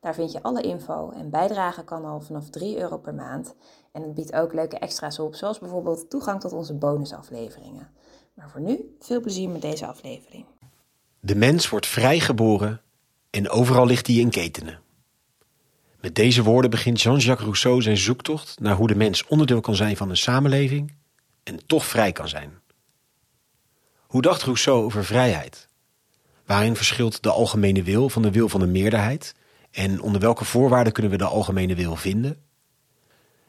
Daar vind je alle info en bijdragen kan al vanaf 3 euro per maand. En het biedt ook leuke extra's op, zoals bijvoorbeeld toegang tot onze bonusafleveringen. Maar voor nu, veel plezier met deze aflevering. De mens wordt vrijgeboren en overal ligt hij in ketenen. Met deze woorden begint Jean-Jacques Rousseau zijn zoektocht naar hoe de mens onderdeel kan zijn van een samenleving en toch vrij kan zijn. Hoe dacht Rousseau over vrijheid? Waarin verschilt de algemene wil van de wil van de meerderheid? En onder welke voorwaarden kunnen we de algemene wil vinden?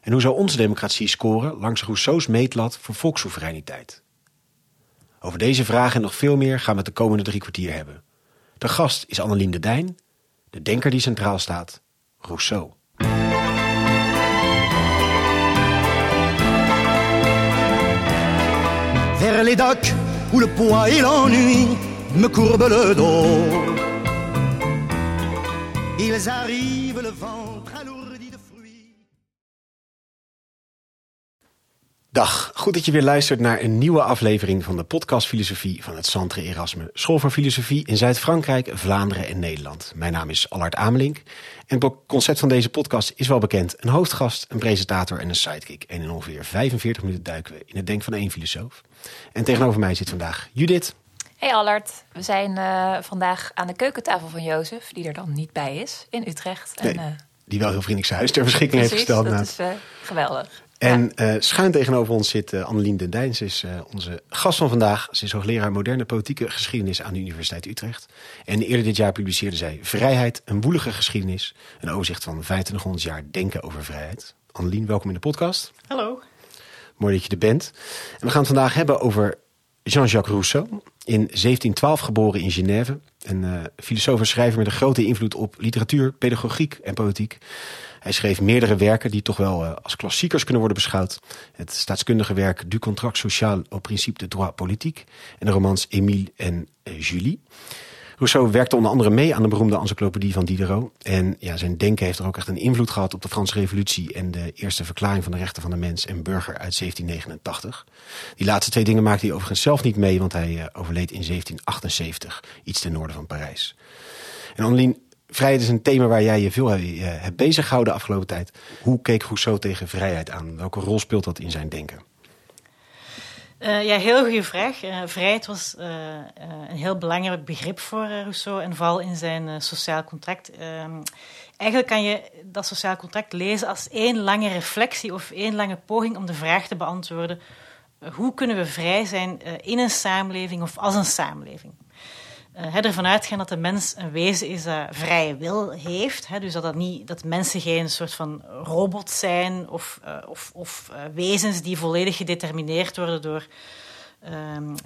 En hoe zou onze democratie scoren langs Rousseau's meetlat voor volkssoevereiniteit? Over deze vragen en nog veel meer gaan we het de komende drie kwartier hebben. De gast is Annelien de Dijn, de denker die centraal staat, Rousseau. Les où le poids et l'ennui me courbent le dos. Ils arrivent le ventre de fruits. Dag, goed dat je weer luistert naar een nieuwe aflevering van de podcast Filosofie van het Centre Erasme, School voor Filosofie in Zuid-Frankrijk, Vlaanderen en Nederland. Mijn naam is Allard Amelink en het concept van deze podcast is wel bekend. Een hoofdgast, een presentator en een sidekick. En in ongeveer 45 minuten duiken we in het denk van één filosoof. En tegenover mij zit vandaag Judith. Hey Allard, we zijn uh, vandaag aan de keukentafel van Jozef, die er dan niet bij is, in Utrecht. Nee, en, uh, die wel heel vriendelijk zijn huis ter beschikking heeft gesteld. dat is uh, geweldig. En ja. schuin tegenover ons zit Annelien de Dijn. Ze is onze gast van vandaag. Ze is hoogleraar moderne politieke geschiedenis aan de Universiteit Utrecht. En eerder dit jaar publiceerde zij Vrijheid, een woelige geschiedenis. Een overzicht van 2500 jaar denken over vrijheid. Annelien, welkom in de podcast. Hallo. Mooi dat je er bent. En we gaan het vandaag hebben over Jean-Jacques Rousseau. In 1712 geboren in Genève. Een uh, filosoof en schrijver met een grote invloed op literatuur, pedagogiek en politiek. Hij schreef meerdere werken die toch wel uh, als klassiekers kunnen worden beschouwd. Het staatskundige werk Du contrat social au principe de droit politique. En de romans Émile en uh, Julie. Rousseau werkte onder andere mee aan de beroemde encyclopedie van Diderot. En ja, zijn denken heeft er ook echt een invloed gehad op de Franse Revolutie en de eerste verklaring van de rechten van de mens en burger uit 1789. Die laatste twee dingen maakte hij overigens zelf niet mee, want hij uh, overleed in 1778, iets ten noorden van Parijs. En Annelien, vrijheid is een thema waar jij je veel uh, hebt bezig gehouden de afgelopen tijd. Hoe keek Rousseau tegen vrijheid aan? Welke rol speelt dat in zijn denken? Uh, ja, heel goede vraag. Uh, vrijheid was uh, een heel belangrijk begrip voor Rousseau en vooral in zijn sociaal contract. eigenlijk kan je dat sociaal contract lezen als één lange reflectie of één lange poging om de vraag te beantwoorden: hoe kunnen we vrij zijn in een samenleving of als een samenleving? Uh, ervan uitgaan dat de mens een wezen is dat vrije wil heeft. Hè, dus dat, dat, niet, dat mensen geen soort van robots zijn of, uh, of, of uh, wezens die volledig gedetermineerd worden door,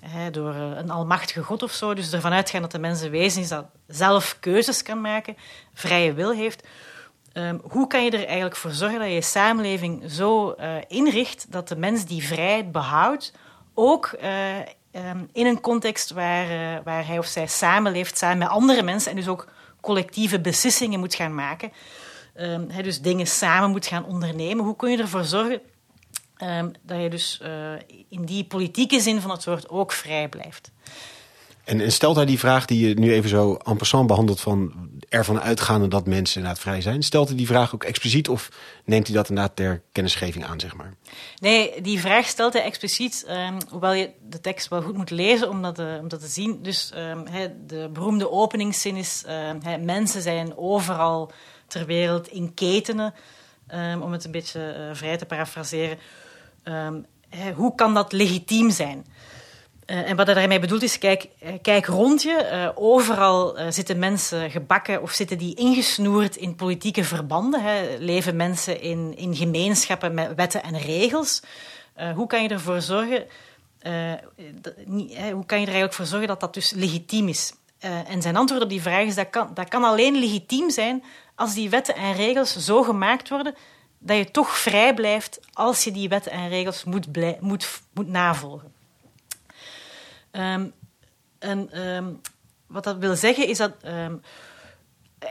hè, door een almachtige God of zo. Dus ervan uitgaan dat de mens een wezen is dat zelf keuzes kan maken, vrije wil heeft. Um, hoe kan je er eigenlijk voor zorgen dat je je samenleving zo inricht dat de mens die vrijheid behoudt ook um, in een context waar, uh, waar hij of zij samenleeft, samen met andere mensen en dus ook collectieve beslissingen moet gaan maken. Hij dus dingen samen moet gaan ondernemen. Hoe kun je ervoor zorgen um, dat je dus uh, in die politieke zin van het woord ook vrij blijft? En, stelt hij die vraag die je nu even zo en passant behandelt... van ervan uitgaande dat mensen inderdaad vrij zijn... stelt hij die vraag ook expliciet of neemt hij dat inderdaad ter kennisgeving aan, zeg maar? Nee, die vraag stelt hij expliciet, um, hoewel je de tekst wel goed moet lezen om dat, dat te zien. Dus he, de beroemde openingszin is... He, mensen zijn overal ter wereld in ketenen, om het een beetje uh, vrij te parafraseren. Hoe kan dat legitiem zijn? Uh, en wat hij daarmee bedoelt is, kijk, kijk rond je. Uh, overal zitten mensen gebakken of zitten die ingesnoerd in politieke verbanden. Hè. Leven mensen in, in gemeenschappen met wetten en regels. hoe kan je ervoor zorgen... Dat, hoe kan je er eigenlijk voor zorgen dat dat dus legitiem is? en zijn antwoord op die vraag is, dat kan, dat kan alleen legitiem zijn als die wetten en regels zo gemaakt worden dat je toch vrij blijft als je die wetten en regels moet, moet, moet navolgen. Um, en um, wat dat wil zeggen is dat. Um,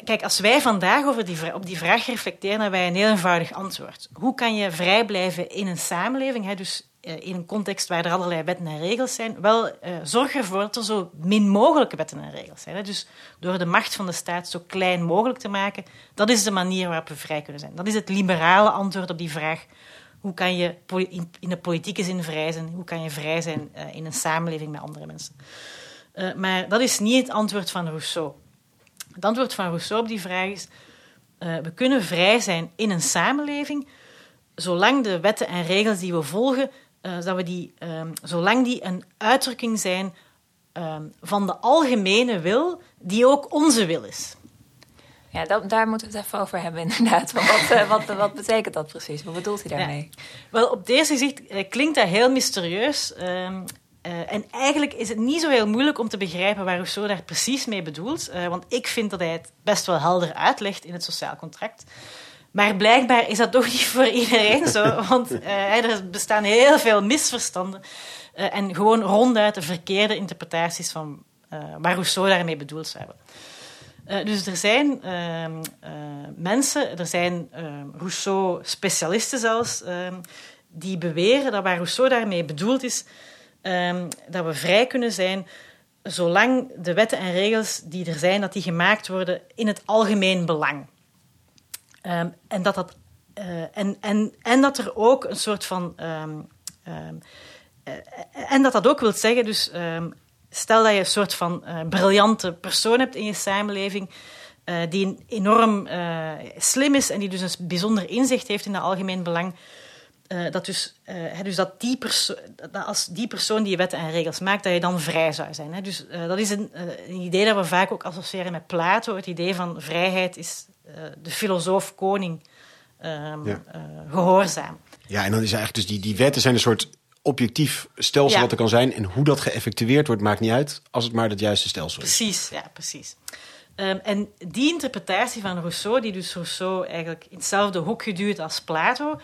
kijk, als wij vandaag over die, op die vraag reflecteren, hebben wij een heel eenvoudig antwoord. Hoe kan je vrij blijven in een samenleving, hè, dus uh, in een context waar er allerlei wetten en regels zijn? Wel, uh, zorg ervoor dat er zo min mogelijke wetten en regels zijn. Hè. Dus door de macht van de staat zo klein mogelijk te maken, dat is de manier waarop we vrij kunnen zijn. Dat is het liberale antwoord op die vraag. Hoe kan je in de politieke zin vrij zijn? Hoe kan je vrij zijn uh, in een samenleving met andere mensen? Uh, maar dat is niet het antwoord van Rousseau. Het antwoord van Rousseau op die vraag is: uh, we kunnen vrij zijn in een samenleving, zolang de wetten en regels die we volgen, dat we die, um, zolang die een uitdrukking zijn um, van de algemene wil, die ook onze wil is. Ja, dat, daar moeten we het even over hebben, inderdaad. Wat, wat, wat, wat betekent dat precies? Wat bedoelt hij daarmee? Ja. Wel, op deze gezicht klinkt dat heel mysterieus. Um, uh, en eigenlijk is het niet zo heel moeilijk om te begrijpen waar Rousseau daar precies mee bedoelt. Uh, want ik vind dat hij het best wel helder uitlegt in het sociaal contract. Maar blijkbaar is dat toch niet voor iedereen zo. Want uh, er bestaan heel veel misverstanden. en gewoon ronduit de verkeerde interpretaties van waar Rousseau daarmee bedoeld zou hebben. Dus er zijn ehm, mensen, er zijn ehm, Rousseau-specialisten zelfs, ehm, die beweren dat waar Rousseau daarmee bedoeld is dat we vrij kunnen zijn zolang de wetten en regels die er zijn, dat die gemaakt worden in het algemeen belang. En, dat dat, uh, en, en, en dat er ook een soort van... En dat dat ook wil zeggen, dus stel dat je een soort van uh, briljante persoon hebt in je samenleving, uh, die enorm uh, slim is en die dus een bijzonder inzicht heeft in het algemeen belang, dat dus, dus dat, die dat als die persoon die wetten en regels maakt, dat je dan vrij zou zijn. Hè. Dus dat is een, een, idee dat we vaak ook associëren met Plato. Het idee van vrijheid is de filosoof-koning um, ja. gehoorzaam. Ja, en dan is eigenlijk dus die, die wetten zijn een soort objectief stelsel ja. wat er kan zijn. En hoe dat geëffectueerd wordt, maakt niet uit, als het maar het juiste stelsel is. Precies, ja, precies. Um, en die interpretatie van Rousseau, die dus Rousseau eigenlijk in hetzelfde hoek geduwd als Plato,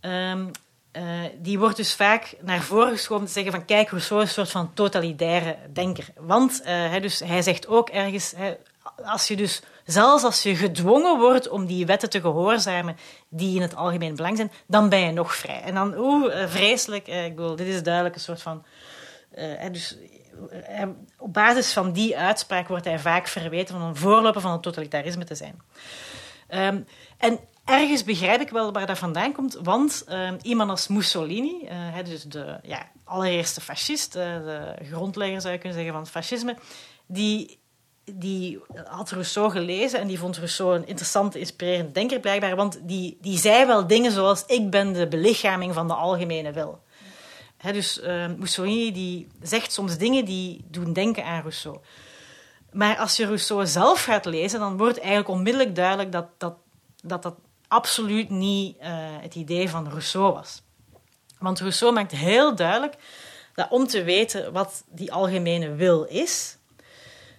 Um, uh, die wordt dus vaak naar voren geschoven te zeggen van kijk, Rousseau is een soort van totalitaire denker. Want uh, hij, dus, hij zegt ook ergens, als je dus, zelfs als je gedwongen wordt om die wetten te gehoorzamen die in het algemeen belang zijn, dan ben je nog vrij. En dan, oeh, uh, vreselijk, ik bedoel, dit is duidelijk een soort van... dus, op basis van die uitspraak wordt hij vaak verweten van een voorloper van het totalitarisme te zijn. Um, en ergens begrijp ik wel waar dat vandaan komt, want uh, iemand als Mussolini, uh, dus de ja, allereerste fascist, de grondlegger zou je kunnen zeggen van het fascisme, die, die had Rousseau gelezen en die vond Rousseau een interessante, inspirerende denker blijkbaar, want die, die zei wel dingen zoals ik ben de belichaming van de algemene wil. He, dus Mussolini die zegt soms dingen die doen denken aan Rousseau. Maar als je Rousseau zelf gaat lezen, dan wordt eigenlijk onmiddellijk duidelijk dat dat, dat, dat absoluut niet uh, het idee van Rousseau was. Want Rousseau maakt heel duidelijk dat om te weten wat die algemene wil is,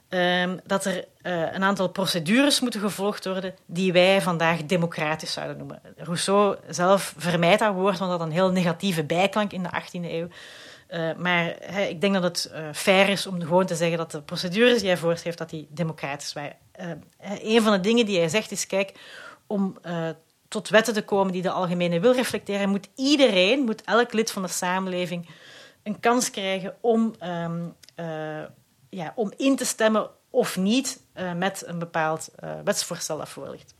um, dat er uh, een aantal procedures moeten gevolgd worden die wij vandaag democratisch zouden noemen. Rousseau zelf vermijdt dat woord, want dat had een heel negatieve bijklank in de 18e eeuw. Uh, maar ik denk dat het uh, fair is om gewoon te zeggen dat de procedures die hij voorschreef, dat die democratisch waren. Een van de dingen die hij zegt is, kijk, om tot wetten te komen die de algemene wil reflecteren, moet iedereen, moet elk lid van de samenleving een kans krijgen om, uh, ja, om in te stemmen of niet uh, met een bepaald wetsvoorstel dat voor ligt.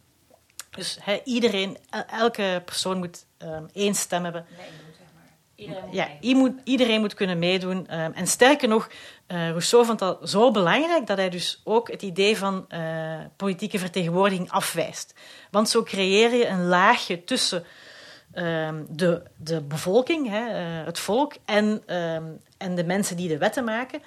Dus he, iedereen, elke persoon moet um, één stem hebben. Nee, Iedereen moet, ja, moet, iedereen moet kunnen meedoen. Um, en sterker nog, uh, Rousseau vond dat zo belangrijk dat hij dus ook het idee van uh, politieke vertegenwoordiging afwijst. Want zo creëer je een laagje tussen uh, de, de bevolking, hè, uh, het volk, en, en de mensen die de wetten maken.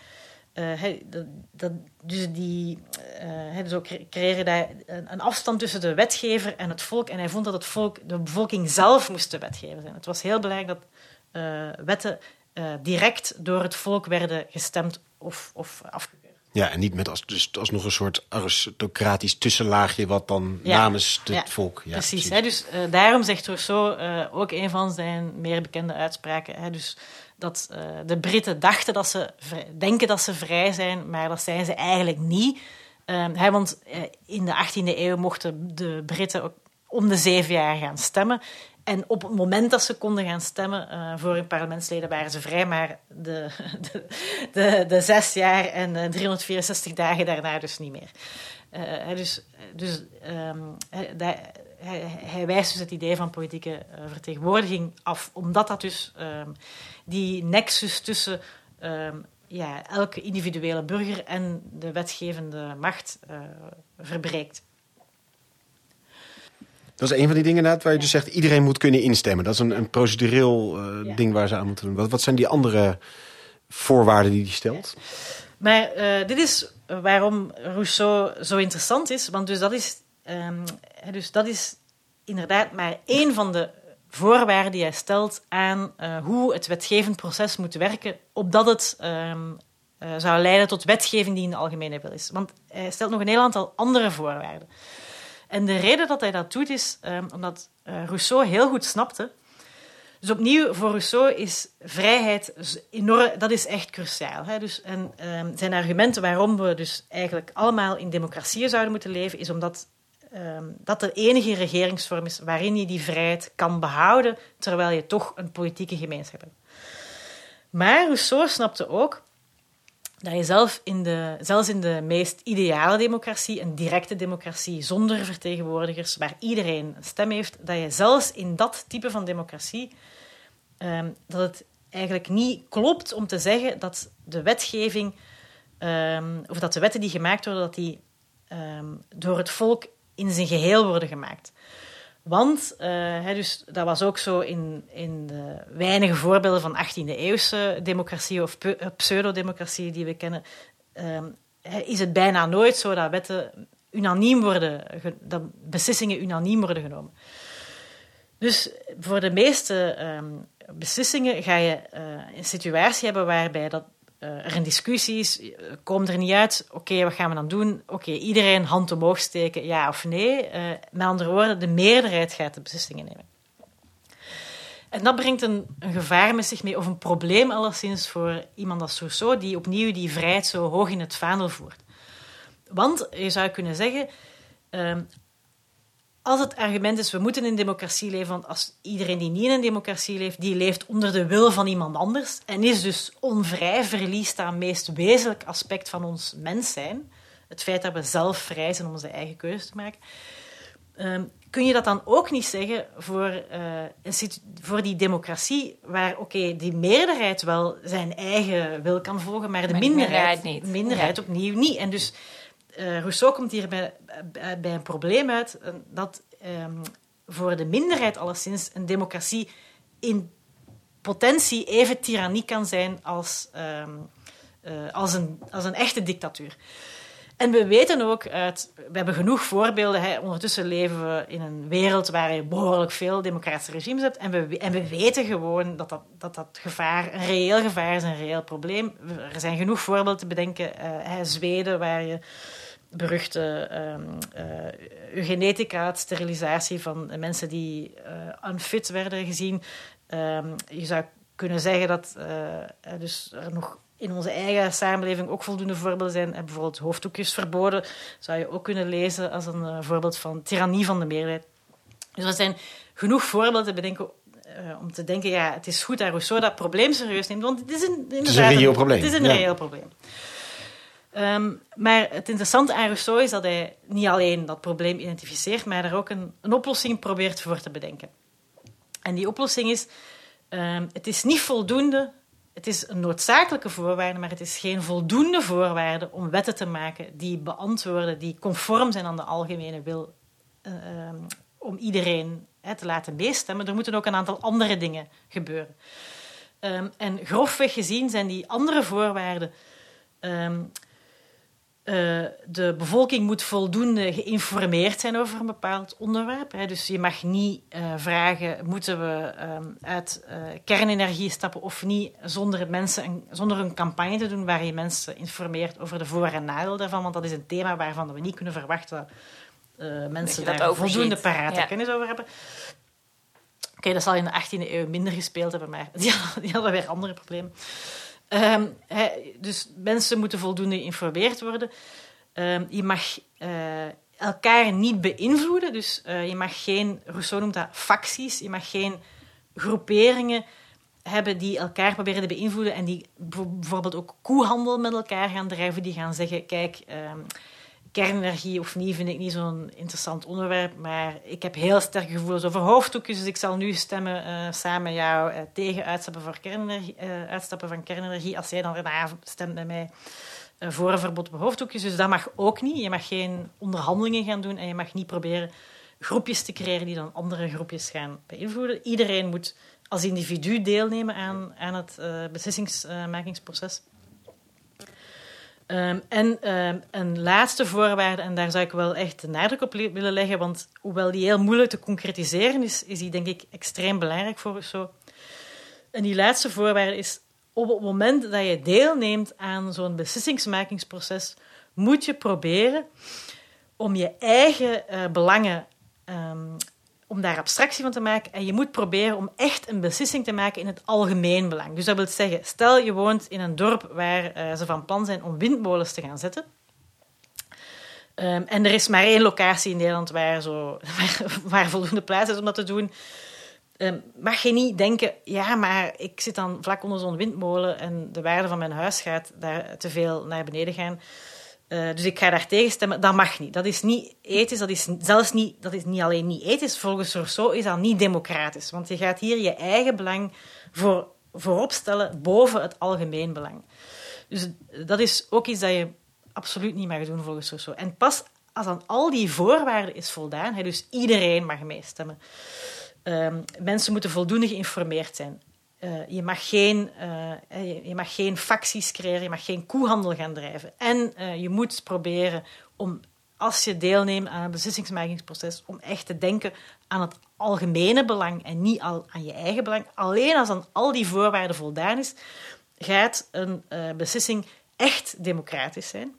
He, dat, dat, dus die, he, dus ook creëren daar een, een, afstand tussen de wetgever en het volk. En hij vond dat het volk, de bevolking zelf moest de wetgever zijn. Het was heel belangrijk dat uh, wetten uh, direct door het volk werden gestemd of, of afgekeurd. Ja, en niet met als, dus alsnog een soort aristocratisch tussenlaagje wat dan Ja. namens het Ja, volk. Ja, precies. Hè, dus eh, daarom zegt Rousseau eh, ook een van zijn meer bekende uitspraken. Hè, dus dat eh, de Britten dachten dat ze denken dat ze vrij zijn, maar dat zijn ze eigenlijk niet. Ehm, hè, want eh, in de 18e eeuw mochten de Britten ook om de zeven jaar gaan stemmen. En op het moment dat ze konden gaan stemmen eh, voor hun parlementsleden waren ze vrij, maar de, de, de, zes jaar en eh, 364 dagen daarna dus niet meer. Dus dus ehm, hij, wijst dus het idee van politieke eh, vertegenwoordiging af, omdat dat dus ehm, die nexus tussen ehm, ja, elke individuele burger en de wetgevende macht eh, verbreekt. Dat is een van die dingen waar je dus zegt iedereen moet kunnen instemmen. Dat is een, een procedureel eh, Ja. ding waar ze aan moeten doen. Wat, wat zijn die andere voorwaarden die hij stelt? Maar dit is waarom Rousseau zo interessant is, want dus dat is, ehm, dus dat is inderdaad maar één van de voorwaarden die hij stelt aan eh, hoe het wetgevend proces moet werken, opdat het ehm, eh, zou leiden tot wetgeving die in de algemene wil is. Want hij stelt nog een heel aantal andere voorwaarden. En de reden dat hij dat doet is ehm, omdat eh, Rousseau heel goed snapte dus opnieuw, voor Rousseau is vrijheid enorm, dat is echt cruciaal. Hè? Dus, en zijn argumenten waarom we dus eigenlijk allemaal in democratieën zouden moeten leven, is omdat ehm, dat de enige regeringsvorm is waarin je die vrijheid kan behouden, terwijl je toch een politieke gemeenschap hebt. Maar Rousseau snapte ook dat je in de, zelfs in de meest ideale democratie, een directe democratie zonder vertegenwoordigers, waar iedereen een stem heeft, dat je zelfs in dat type van democratie, ehm, dat het eigenlijk niet klopt om te zeggen dat de wetgeving, ehm, of dat de wetten die gemaakt worden, dat die door het volk in zijn geheel worden gemaakt. Want, eh, dus, dat was ook zo in, in de weinige voorbeelden van 18e-eeuwse democratieën of eh, pseudodemocratieën die we kennen, ehm, is het bijna nooit zo dat wetten unaniem worden, dat beslissingen unaniem worden genomen. Dus voor de meeste ehm, beslissingen ga je eh, een situatie hebben waarbij dat, er een discussie is, eh, komt er niet uit, oké, wat gaan we dan doen? Oké, iedereen hand omhoog steken, ja of nee. Eh, met andere woorden, de meerderheid gaat de beslissingen nemen. En dat brengt een, een gevaar met zich mee, of een probleem alleszins voor iemand als Rousseau, die opnieuw die vrijheid zo hoog in het vaandel voert. Want je zou kunnen zeggen, ehm, als het argument is, we moeten in een democratie leven, want als iedereen die niet in een democratie leeft, die leeft onder de wil van iemand anders en is dus onvrij, verliest dat meest wezenlijk aspect van ons mens zijn, het feit dat we zelf vrij zijn om onze eigen keuze te maken, Ehm, kun je dat dan ook niet zeggen voor, een situ- voor die democratie, waar oké, die meerderheid wel zijn eigen wil kan volgen, maar de Maar die minderheid, minderheid niet. minderheid opnieuw niet. En dus eh, Rousseau komt hier bij, bij, een probleem uit dat ehm, voor de minderheid alleszins een democratie in potentie even tirannie kan zijn als, ehm, eh, als, een, als een echte dictatuur. En we weten ook uit, we hebben genoeg voorbeelden. Hè. Ondertussen leven we in een wereld waar je behoorlijk veel democratische regimes hebt. En we, en we weten gewoon dat dat, dat dat gevaar een reëel gevaar is, een reëel probleem. Er zijn genoeg voorbeelden te bedenken. eh, Zweden, waar je beruchte ehm, eh, eugenetica, het sterilisatie van mensen die eh, unfit werden gezien. Ehm, je zou kunnen zeggen dat eh, eh, dus er nog in onze eigen samenleving ook voldoende voorbeelden zijn. En bijvoorbeeld hoofddoekjes verboden zou je ook kunnen lezen als een eh, voorbeeld van tirannie van de meerderheid. Dus er zijn genoeg voorbeelden te bedenken eh, om te denken, ja, het is goed dat Rousseau dat probleem serieus neemt, want het is een, inderdaad reëel probleem, Het is een ja. reëel probleem. Ehm, maar het interessante aan Rousseau is dat hij niet alleen dat probleem identificeert, maar er ook een, een oplossing probeert voor te bedenken. En die oplossing is, ehm, het is niet voldoende, het is een noodzakelijke voorwaarde, maar het is geen voldoende voorwaarde om wetten te maken die beantwoorden, die conform zijn aan de algemene wil, ehm, om iedereen hè, te laten meestemmen. Er moeten ook een aantal andere dingen gebeuren. En grofweg gezien zijn die andere voorwaarden eh, de bevolking moet voldoende geïnformeerd zijn over een bepaald onderwerp. Hè. Dus je mag niet uh, vragen, moeten we um, uit uh, kernenergie stappen of niet, zonder, mensen een, zonder een campagne te doen waar je mensen informeert over de voor- en nadeel daarvan. Want dat is een thema waarvan we niet kunnen verwachten dat mensen dat daar voldoende parate ja. kennis over hebben. Oké, okay, dat zal in de 18e eeuw minder gespeeld hebben, maar die, die hadden weer andere problemen. He, dus mensen moeten voldoende geïnformeerd worden. Um, je mag uh, elkaar niet beïnvloeden. Dus uh, je mag geen, Rousseau noemt dat facties, je mag geen groeperingen hebben die elkaar proberen te beïnvloeden en die bijvoorbeeld ook koehandel met elkaar gaan drijven. Die gaan zeggen, kijk, um, kernenergie of niet vind ik niet zo'n interessant onderwerp, maar ik heb heel sterke gevoelens over hoofddoekjes, dus ik zal nu stemmen uh, samen jou uh, tegen uitstappen, voor uh, uitstappen van kernenergie, als jij dan daarna stemt met mij voor een verbod op hoofddoekjes. Dus dat mag ook niet. Je mag geen onderhandelingen gaan doen en je mag niet proberen groepjes te creëren die dan andere groepjes gaan beïnvloeden. Iedereen moet als individu deelnemen aan, aan het beslissingsmakingsproces. Um, en um, een laatste voorwaarde, en daar zou ik wel echt de nadruk op willen leggen, want hoewel die heel moeilijk te concretiseren is, is die denk ik extreem belangrijk voor Rousseau. En die laatste voorwaarde is, op het moment dat je deelneemt aan zo'n beslissingsmakingsproces, moet je proberen om je eigen uh, belangen, um, om daar abstractie van te maken, en je moet proberen om echt een beslissing te maken in het algemeen belang. Dus dat wil zeggen, stel je woont in een dorp waar uh, ze van plan zijn om windmolens te gaan zetten. Um, en er is maar één locatie in Nederland waar, zo, waar, voldoende plaats is om dat te doen. Um, mag je niet denken, ja, maar ik zit dan vlak onder zo'n windmolen en de waarde van mijn huis gaat daar te veel naar beneden gaan. Uh, dus ik ga daar tegen stemmen. Dat mag niet. Dat is niet ethisch. Dat is zelfs niet, dat is niet alleen niet ethisch. Volgens Rousseau is dat niet democratisch. Want je gaat hier je eigen belang voor, voorop stellen boven het algemeen belang. Dus dat is ook iets dat je absoluut niet mag doen volgens Rousseau. En pas als aan al die voorwaarden is voldaan, hè, dus iedereen mag meestemmen. Um, mensen moeten voldoende geïnformeerd zijn. Uh, je, mag geen, uh, je, mag geen facties creëren, je mag geen koehandel gaan drijven. En je moet proberen om, als je deelneemt aan het beslissingsmakingsproces, om echt te denken aan het algemene belang en niet al aan je eigen belang. Alleen als aan al die voorwaarden voldaan is, gaat een beslissing echt democratisch zijn.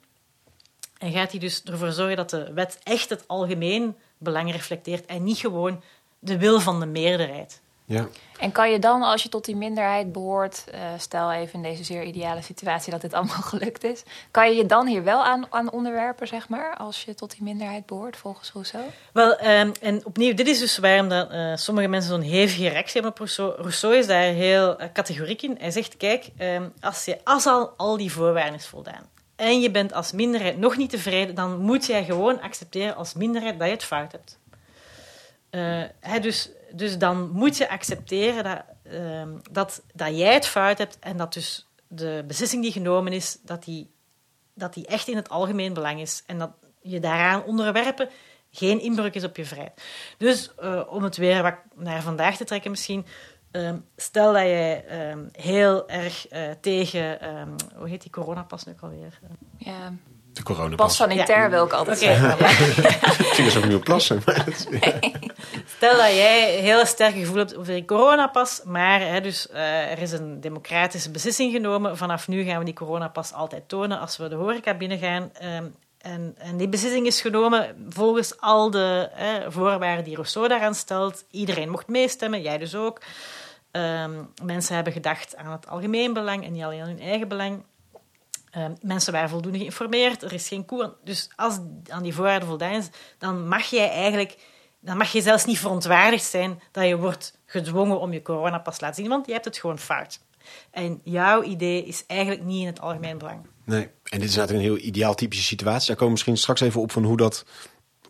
En gaat die dus ervoor zorgen dat de wet echt het algemeen belang reflecteert en niet gewoon de wil van de meerderheid. Ja. En kan je dan, als je tot die minderheid behoort, uh, stel even in deze zeer ideale situatie dat dit allemaal gelukt is, kan je je dan hier wel aan, aan onderwerpen, zeg maar, als je tot die minderheid behoort, volgens Rousseau? Wel, um, en opnieuw, dit is dus waarom dat, uh, sommige mensen zo'n hevige reactie hebben op Rousseau. Rousseau is daar heel uh, categoriek in. Hij zegt, kijk, um, als, je, als al, al die voorwaarden is voldaan, en je bent als minderheid nog niet tevreden, dan moet jij gewoon accepteren als minderheid dat je het fout hebt. He, dus dus dan moet je accepteren dat, uh, dat, dat jij het fout hebt en dat dus de beslissing die genomen is, dat die, dat die echt in het algemeen belang is. En dat je daaraan onderwerpen geen inbreuk is op je vrijheid. Dus uh, om het weer wat naar vandaag te trekken misschien... Uh, stel dat jij heel erg uh, tegen... hoe heet die coronapas nu alweer? Ja... De coronapas. Pas sanitair ja. wil ik altijd okay. zeggen. Ging dus ook niet op plassen. Stel dat jij heel sterk gevoel hebt over die coronapas, maar hè, dus, uh, er is een democratische beslissing genomen. Vanaf nu gaan we die coronapas altijd tonen als we de horeca binnengaan. Um, en, en die beslissing is genomen volgens al de eh, voorwaarden die Rousseau daaraan stelt. Iedereen mocht meestemmen, jij dus ook. Um, mensen hebben gedacht aan het algemeen belang en niet alleen aan hun eigen belang. Uh, mensen waren voldoende geïnformeerd, er is geen koe. Dus als aan die voorwaarden voldaan is, dan mag jij eigenlijk, dan mag je zelfs niet verontwaardigd zijn dat je wordt gedwongen om je coronapas te laten zien, want je hebt het gewoon fout. En jouw idee is eigenlijk niet in het algemeen belang. Nee, en dit is natuurlijk een heel ideaal typische situatie. Daar komen we misschien straks even op van hoe dat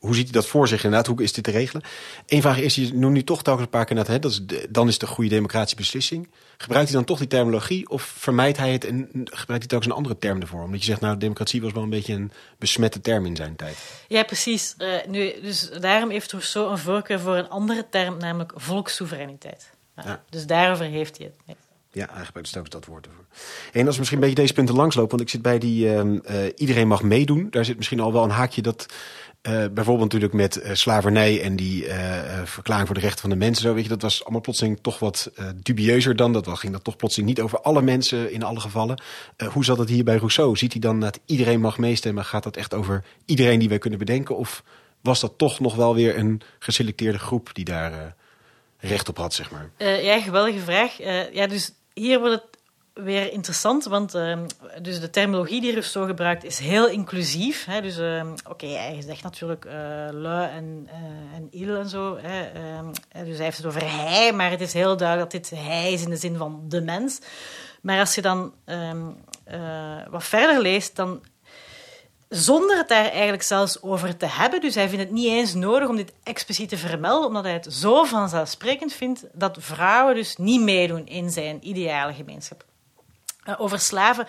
hoe ziet hij dat voor zich inderdaad? Hoe is dit te regelen? Eén vraag is, je noemt nu toch telkens een paar keer net, hè, dat is de, dan is het een goede democratische beslissing. Gebruikt hij dan toch die terminologie of vermijdt hij het en gebruikt hij telkens een andere term ervoor? Omdat je zegt, nou, democratie was wel een beetje een besmette term in zijn tijd. Ja, precies. Uh, nu, dus daarom heeft Rousseau een voorkeur voor een andere term, namelijk volkssoevereiniteit. Ja, ja. Dus daarover heeft hij het. Ja, eigenlijk is dat woord ervoor. En als we misschien een beetje deze punten langslopen, want ik zit bij die ehm, eh, iedereen mag meedoen. Daar zit misschien al wel een haakje dat uh, bijvoorbeeld natuurlijk met uh, slavernij en die verklaring voor de rechten van de mensen. Zo, weet je, dat was allemaal plotseling toch wat dubieuzer dan. Dat ging dat toch plotseling niet over alle mensen in alle gevallen. hoe zat het hier bij Rousseau? Ziet hij dan dat iedereen mag meestemmen? Gaat dat echt over iedereen die wij kunnen bedenken? Of was dat toch nog wel weer een geselecteerde groep die daar recht op had, zeg maar? ja, geweldige vraag. ja, dus hier wordt het weer interessant, want uh, dus de terminologie die Rousseau gebruikt is heel inclusief. Hè? Dus uh, oké, hij zegt natuurlijk uh, lui en, uh, en il en zo. Hè? Ehm, dus hij heeft het over hij, maar het is heel duidelijk dat dit hij is in de zin van de mens. Maar als je dan ehm, wat verder leest, dan zonder het daar eigenlijk zelfs over te hebben. Dus hij vindt het niet eens nodig om dit expliciet te vermelden, omdat hij het zo vanzelfsprekend vindt dat vrouwen dus niet meedoen in zijn ideale gemeenschap. Uh, over slaven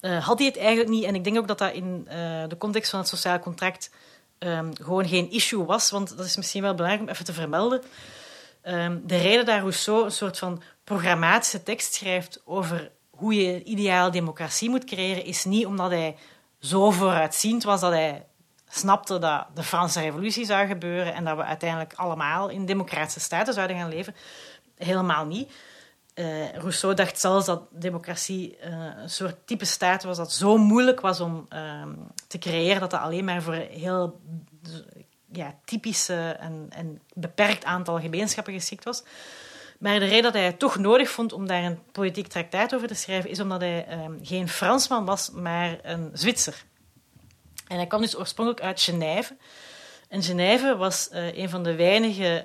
uh, had hij het eigenlijk niet. En ik denk ook dat dat in uh, de context van het sociaal contract um, gewoon geen issue was, want dat is misschien wel belangrijk om even te vermelden. Um, de reden dat Rousseau een soort van programmatische tekst schrijft over hoe je een ideale democratie moet creëren, is niet omdat hij zo vooruitziend was dat hij snapte dat de Franse revolutie zou gebeuren en dat we uiteindelijk allemaal in democratische staten zouden gaan leven. Helemaal niet. Uh, Rousseau dacht zelfs dat democratie uh, een soort type staat was dat zo moeilijk was om uh, te creëren dat dat alleen maar voor heel ja, typische en, en beperkt aantal gemeenschappen geschikt was. Maar de reden dat hij het toch nodig vond om daar een politiek traktaat over te schrijven, is omdat hij um, geen Fransman was, maar een Zwitser. En hij kwam dus oorspronkelijk uit Genève. En Genève was uh, een van de weinige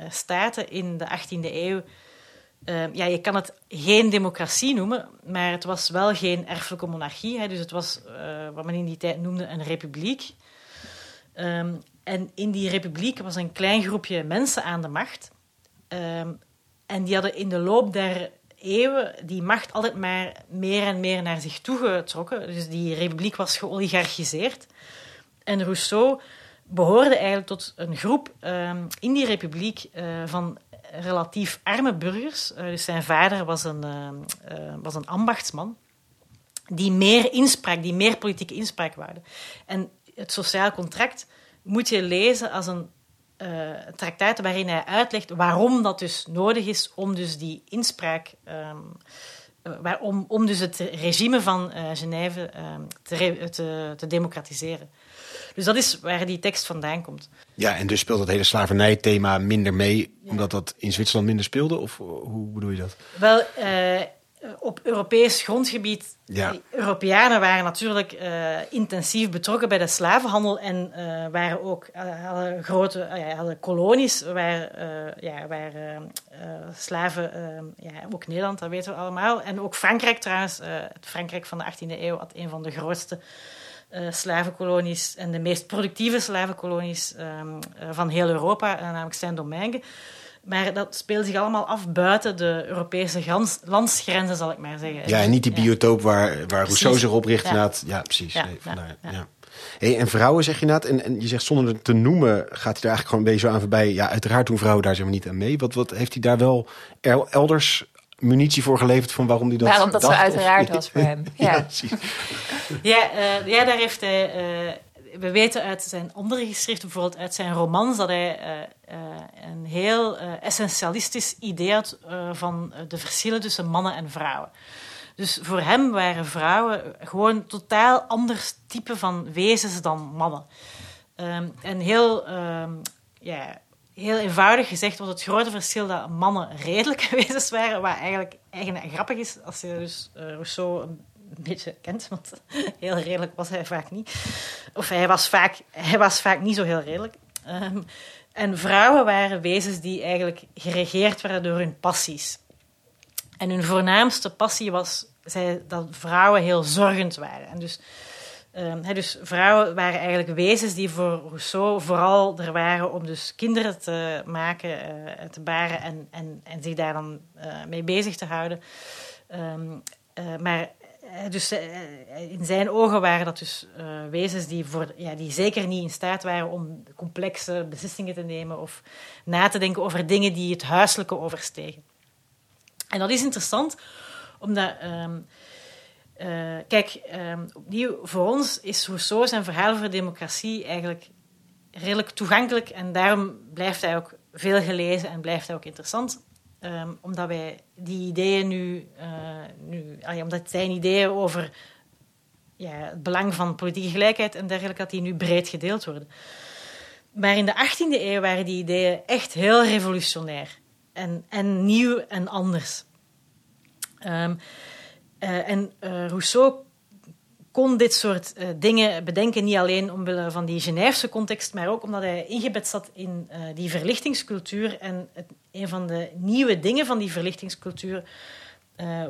uh, staten in de 18e eeuw. Uh, ja, je kan het geen democratie noemen, maar het was wel geen erfelijke monarchie. Hè, dus het was wat men in die tijd noemde een republiek. Um, en in die republiek was een klein groepje mensen aan de macht. Um, en die hadden in de loop der eeuwen die macht altijd maar meer en meer naar zich toe getrokken. Dus die republiek was geoligarchiseerd. En Rousseau behoorde eigenlijk tot een groep in die republiek uh, van relatief arme burgers. Uh, dus zijn vader was een, uh, was een ambachtsman die meer inspraak, die meer politieke inspraak waarde. En het sociaal contract moet je lezen als een uh, waarin hij uitlegt waarom dat dus nodig is om dus die inspraak, um, waar, om, dus het regime van uh, te, te, te, democratiseren. Dus dat is waar die tekst vandaan komt. Ja, en dus speelt dat hele slavernijthema minder mee, ja. omdat dat in Zwitserland minder speelde? Of hoe bedoel je dat? Wel, uh, op Europees grondgebied. Ja. Europeanen waren natuurlijk uh, intensief betrokken bij de slavenhandel en uh, waren ook hadden grote hadden kolonies waar, ja, waar slaven, ja, ook Nederland, dat weten we allemaal. En ook Frankrijk trouwens. het Frankrijk van de 18e eeuw had een van de grootste slavenkolonies en de meest productieve slavenkolonies um, van heel Europa, namelijk Saint-Domingue. Maar dat speelt zich allemaal af buiten de Europese grans, landsgrenzen, zal ik maar zeggen. Ja, en niet die biotoop waar, waar Rousseau zich op richt. Ja, ja precies. Ja, nee, vandaar, ja. Hey, en vrouwen zeg je inderdaad, en, en je zegt zonder het te noemen, gaat hij daar eigenlijk gewoon een beetje zo aan voorbij. Ja, uiteraard doen vrouwen daar zeg maar niet aan mee. Wat, wat heeft hij daar wel elders munitie voor geleverd van waarom hij dat Waarom dat dacht, zo uiteraard of... was voor hem. Ja, ja, ja, uh, ja daar heeft hij... Uh, we weten uit zijn andere geschriften, bijvoorbeeld uit zijn romans, dat hij uh, uh, een heel uh, essentialistisch idee had van de verschillen tussen mannen en vrouwen. Dus voor hem waren vrouwen gewoon totaal anders type van wezens dan mannen. Um, en heel, um, ja, heel eenvoudig gezegd was het grote verschil dat mannen redelijke wezens waren, wat eigenlijk, eigenlijk grappig is als je dus Rousseau een beetje kent, want heel redelijk was hij vaak niet. Of hij was vaak, hij was vaak niet zo heel redelijk. Um, en vrouwen waren wezens die eigenlijk geregeerd werden door hun passies. En hun voornaamste passie was zij, dat vrouwen heel zorgend waren. En dus, he, dus vrouwen waren eigenlijk wezens die voor Rousseau vooral er waren om dus kinderen te maken, uh, te baren en, en, en zich daar dan uh, mee bezig te houden. Um, uh, maar dus in zijn ogen waren dat dus wezens die, voor, ja, die zeker niet in staat waren om complexe beslissingen te nemen of na te denken over dingen die het huiselijke overstegen. En dat is interessant, omdat... ehm, eh, kijk, ehm, opnieuw, voor ons is Rousseau zijn verhaal over democratie eigenlijk redelijk toegankelijk en daarom blijft hij ook veel gelezen en blijft hij ook interessant. Ehm, omdat wij die ideeën nu, eh, nu omdat zijn ideeën over ja, het belang van politieke gelijkheid en dergelijke, dat die nu breed gedeeld worden. Maar in de 18e eeuw waren die ideeën echt heel revolutionair en, en nieuw en anders. Ehm, eh, en eh, Rousseau kon dit soort eh, dingen bedenken, niet alleen omwille van die Geneefse context, maar ook omdat hij ingebed zat in die verlichtingscultuur. En het, een van de nieuwe dingen van die verlichtingscultuur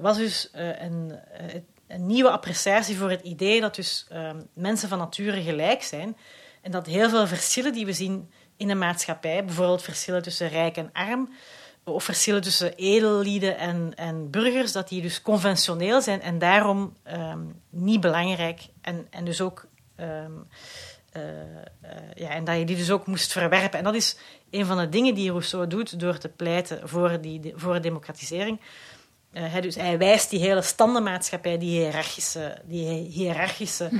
was dus een, een nieuwe appreciatie voor het idee dat dus eh, mensen van nature gelijk zijn. En dat heel veel verschillen die we zien in een maatschappij, bijvoorbeeld verschillen tussen rijk en arm, of verschillen tussen edellieden en, en burgers, dat die dus conventioneel zijn en daarom ehm, niet belangrijk en, en dus ook ehm, eh, eh, ja, en dat je die dus ook moest verwerpen. En dat is een van de dingen die Rousseau doet door te pleiten voor, die, voor democratisering. Eh, hij, dus, hij wijst die hele standenmaatschappij, die hiërarchische, die hiërarchische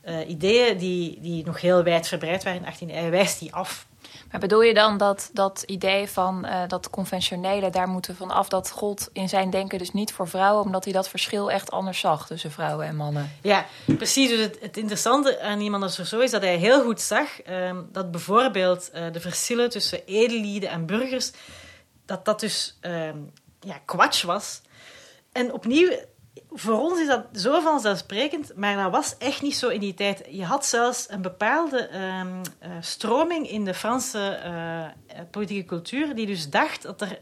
eh, ideeën die, die nog heel wijd verbreid waren in 18 hij wijst die af. Maar bedoel je dan dat dat idee van eh, dat conventionele, daar moeten van af, dat gold in zijn denken dus niet voor vrouwen, omdat hij dat verschil echt anders zag tussen vrouwen en mannen? Ja, precies. Dus het, het interessante aan iemand als Rousseau is dat hij heel goed zag ehm, dat bijvoorbeeld eh, de verschillen tussen edellieden en burgers, dat dat dus ehm, ja, kwatsch was. En opnieuw, voor ons is dat zo vanzelfsprekend, maar dat was echt niet zo in die tijd. Je had zelfs een bepaalde ehm, eh, stroming in de Franse eh, eh, politieke cultuur, die dus dacht dat er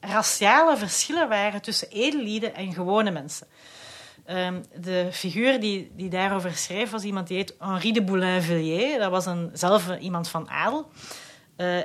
raciale verschillen waren tussen edellieden en gewone mensen. Ehm, de figuur die, die daarover schreef was iemand die heet Henri de Boulainvilliers. Dat was een, zelf iemand van adel.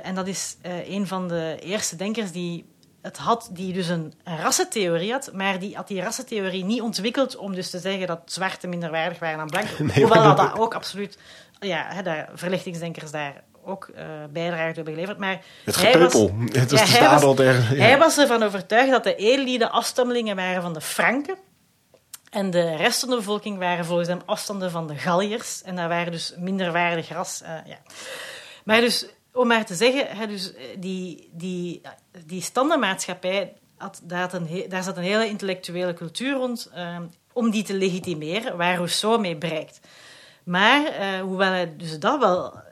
En dat is een van de eerste denkers die het had, die dus een, een rassentheorie had, maar die had die rassentheorie niet ontwikkeld om dus te zeggen dat zwarte minderwaardig waren dan blanken. Nee, Hoewel dat, dat- ook absoluut, ja, hè, daar, verlichtingsdenkers daar ook eh bijdrage toe hebben geleverd. Maar Het hij was- gepeupel. Het Ja, de hij was- der... ja. hij was ervan overtuigd dat de edellieden afstammelingen waren van de Franken. En de rest van de bevolking waren volgens hem afstanden van de Galliërs. En dat waren dus minderwaardig ras. eh, ja. Maar dus, om maar te zeggen, hè, dus, eh, die, die, die standaardmaatschappij, had, daar, een, daar zat een hele intellectuele cultuur rond eh, om die te legitimeren, waar Rousseau mee bereikt. Maar eh, hoewel hij dus dat wel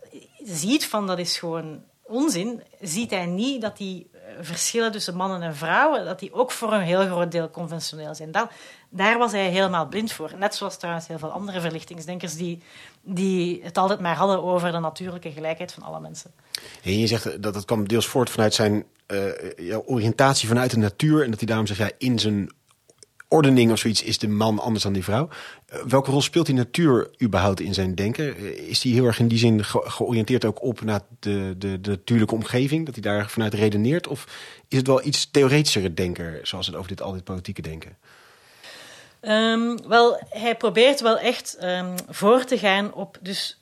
ziet van dat is gewoon onzin, ziet hij niet dat die verschillen tussen mannen en vrouwen, dat die ook voor een heel groot deel conventioneel zijn. Daar was hij helemaal blind voor. Net zoals trouwens heel veel andere verlichtingsdenkers die, die het altijd maar hadden over de natuurlijke gelijkheid van alle mensen. En je zegt dat dat kwam deels voort vanuit zijn eh, oriëntatie vanuit de natuur. En dat hij daarom zegt, ja, in zijn ordening of zoiets is de man anders dan die vrouw. Eh, welke rol speelt die natuur überhaupt in zijn denken? Eh, is hij heel erg in die zin ge- georiënteerd ook op naar de, de, de natuurlijke omgeving? Dat hij daar vanuit redeneert? Of is het wel iets theoretischer denker, zoals het over dit, al dit politieke denken? Ehm, wel, hij probeert wel echt ehm, voor te gaan op, dus,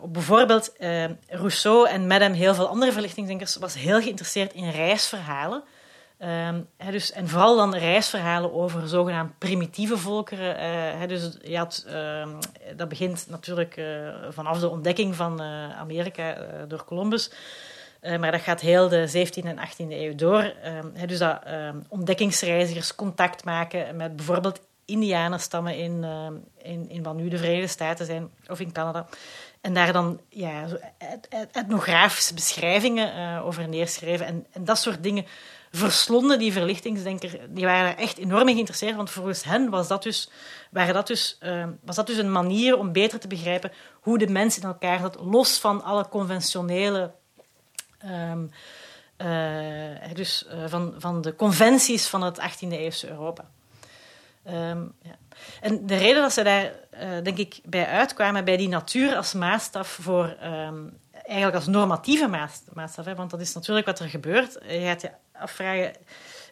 op bijvoorbeeld Rousseau en met hem heel veel andere verlichtingsdenkers was heel geïnteresseerd in reisverhalen. Hè, dus, en vooral dan reisverhalen over zogenaamd primitieve volkeren. eh, dus je had, ehm, dat begint natuurlijk eh, vanaf de ontdekking van eh, Amerika door Columbus. Maar dat gaat heel de 17e en 18e eeuw door. Ehm, dus dat ontdekkingsreizigers contact maken met bijvoorbeeld indianenstammen in, in, in wat nu de Verenigde Staten zijn, of in Canada. En daar dan ja, etnografische beschrijvingen over neerschrijven. En, en dat soort dingen verslonden die verlichtingsdenker. Die waren echt enorm geïnteresseerd. Want volgens hen was dat dus, waren dat dus, ehm, was dat dus een manier om beter te begrijpen hoe de mens in elkaar zat, los van alle conventionele Ehm, eh, dus eh, van, van de conventies van het 18e-eeuwse Europa. Ehm, ja. En de reden dat ze daar, eh, denk ik, bij uitkwamen, bij die natuur als maatstaf voor, eigenlijk als normatieve maat- maatstaf, hè, want dat is natuurlijk wat er gebeurt. Je gaat je afvragen,